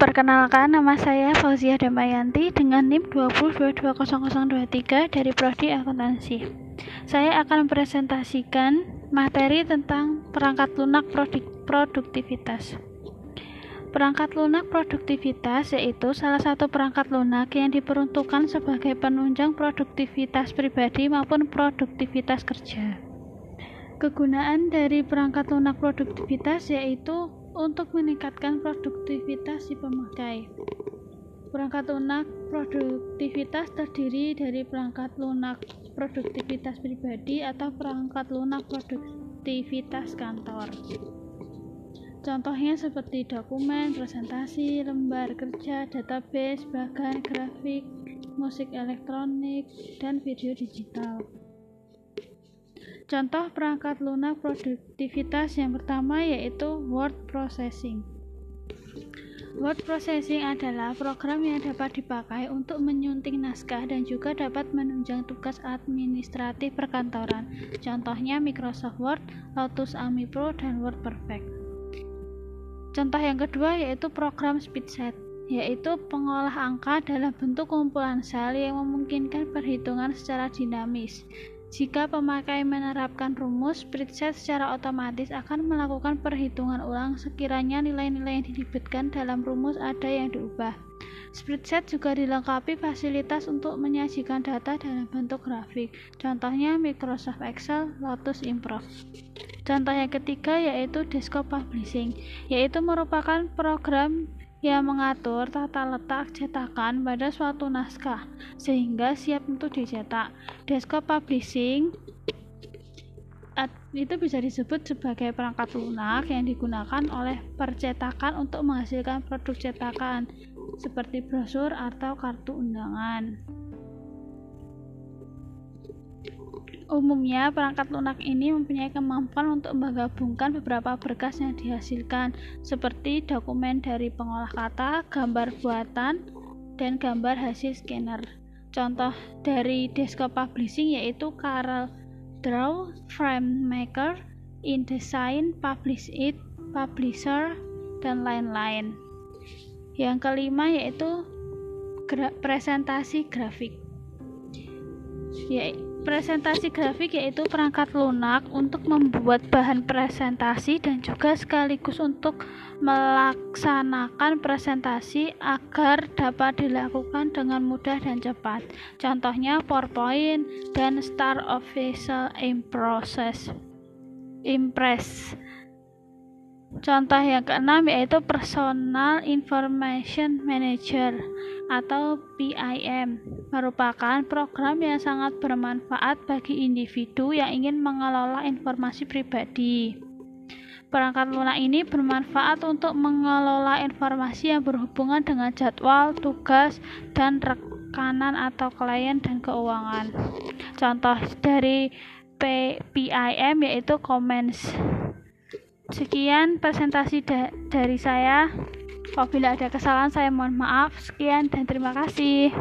Perkenalkan, nama saya Fauzia Damayanti dengan NIM 2022023 dari Prodi Akuntansi. Saya akan mempresentasikan materi tentang perangkat lunak produktivitas. Perangkat lunak produktivitas yaitu salah satu perangkat lunak yang diperuntukkan sebagai penunjang produktivitas pribadi maupun produktivitas kerja. Kegunaan dari perangkat lunak produktivitas yaitu untuk meningkatkan produktivitas si pemakai. Perangkat lunak produktivitas terdiri dari perangkat lunak produktivitas pribadi atau perangkat lunak produktivitas kantor. Contohnya seperti dokumen, presentasi, lembar kerja, database, bahkan grafik, musik elektronik, dan video digital. Contoh perangkat lunak produktivitas yang pertama yaitu word processing. Word processing adalah program yang dapat dipakai untuk menyunting naskah dan juga dapat menunjang tugas administratif perkantoran. Contohnya Microsoft Word, Lotus Ami Pro, dan Word Perfect. Contoh yang kedua yaitu program SpeedSet, yaitu pengolah angka dalam bentuk kumpulan sel yang memungkinkan perhitungan secara dinamis. Jika pemakai menerapkan rumus, spreadsheet secara otomatis akan melakukan perhitungan ulang sekiranya nilai-nilai yang dilibetkan dalam rumus ada yang diubah. Spreadsheet juga dilengkapi fasilitas untuk menyajikan data dalam bentuk grafik, contohnya Microsoft Excel, Lotus Improv. Contoh yang ketiga yaitu Desktop Publishing, yaitu merupakan program yang mengatur tata letak cetakan pada suatu naskah sehingga siap untuk dicetak. Desktop publishing itu bisa disebut sebagai perangkat lunak yang digunakan oleh percetakan untuk menghasilkan produk cetakan seperti brosur atau kartu undangan. Umumnya, perangkat lunak ini mempunyai kemampuan untuk menggabungkan beberapa berkas yang dihasilkan, seperti dokumen dari pengolah kata, gambar buatan, dan gambar hasil scanner. Contoh dari desktop publishing yaitu Carel Draw, FrameMaker, InDesign, Publish It, Publisher, dan lain-lain. Yang kelima yaitu gra presentasi grafik. Yaitu Presentasi grafik yaitu perangkat lunak untuk membuat bahan presentasi dan juga sekaligus untuk melaksanakan presentasi agar dapat dilakukan dengan mudah dan cepat. Contohnya PowerPoint dan Start Official Impress. Impress. Contoh yang keenam yaitu Personal Information Manager atau PIM merupakan program yang sangat bermanfaat bagi individu yang ingin mengelola informasi pribadi. Perangkat lunak ini bermanfaat untuk mengelola informasi yang berhubungan dengan jadwal, tugas, dan rekanan atau klien dan keuangan. Contoh dari PIM yaitu Comments Sekian presentasi da dari saya. Apabila ada kesalahan, saya mohon maaf. Sekian dan terima kasih.